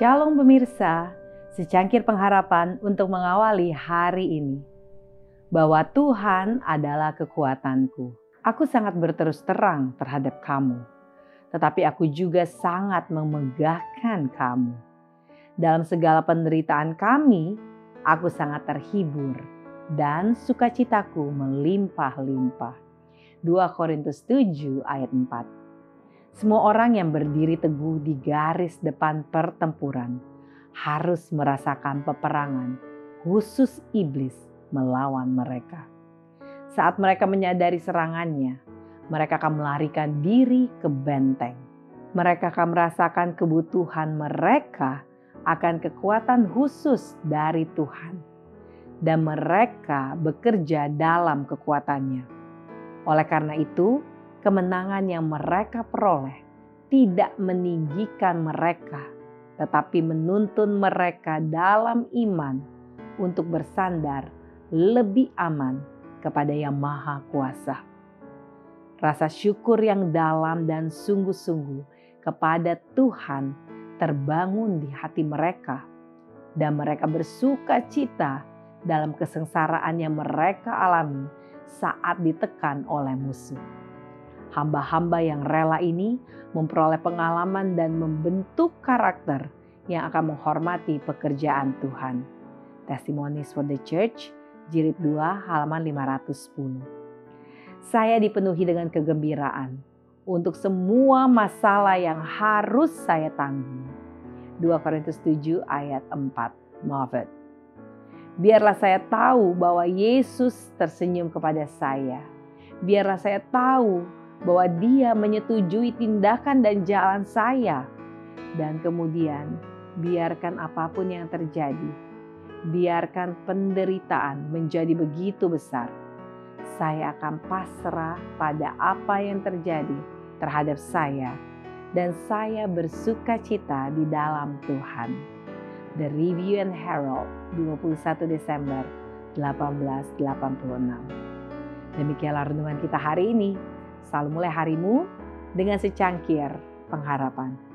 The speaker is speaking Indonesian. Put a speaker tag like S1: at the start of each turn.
S1: Shalom pemirsa, secangkir pengharapan untuk mengawali hari ini. Bahwa Tuhan adalah kekuatanku. Aku sangat berterus terang terhadap kamu. Tetapi aku juga sangat memegahkan kamu. Dalam segala penderitaan kami, aku sangat terhibur dan sukacitaku melimpah-limpah. 2 Korintus 7 ayat 4 semua orang yang berdiri teguh di garis depan pertempuran harus merasakan peperangan, khusus iblis melawan mereka. Saat mereka menyadari serangannya, mereka akan melarikan diri ke benteng. Mereka akan merasakan kebutuhan mereka akan kekuatan khusus dari Tuhan, dan mereka bekerja dalam kekuatannya. Oleh karena itu, kemenangan yang mereka peroleh tidak meninggikan mereka, tetapi menuntun mereka dalam iman untuk bersandar lebih aman kepada Yang Maha Kuasa. Rasa syukur yang dalam dan sungguh-sungguh kepada Tuhan terbangun di hati mereka, dan mereka bersuka cita dalam kesengsaraan yang mereka alami saat ditekan oleh musuh. Hamba-hamba yang rela ini memperoleh pengalaman dan membentuk karakter yang akan menghormati pekerjaan Tuhan. Testimonies for the Church, jilid 2 halaman 510. Saya dipenuhi dengan kegembiraan untuk semua masalah yang harus saya tanggung. 2 Korintus 7 ayat 4. Moffat. Biarlah saya tahu bahwa Yesus tersenyum kepada saya. Biarlah saya tahu bahwa Dia menyetujui tindakan dan jalan saya, dan kemudian biarkan apa pun yang terjadi, biarkan penderitaan menjadi begitu besar. Saya akan pasrah pada apa yang terjadi terhadap saya, dan saya bersuka cita di dalam Tuhan. The Review and Herald, 21 Desember 1886. Demikianlah renungan kita hari ini. Selalu mulai harimu dengan secangkir pengharapan.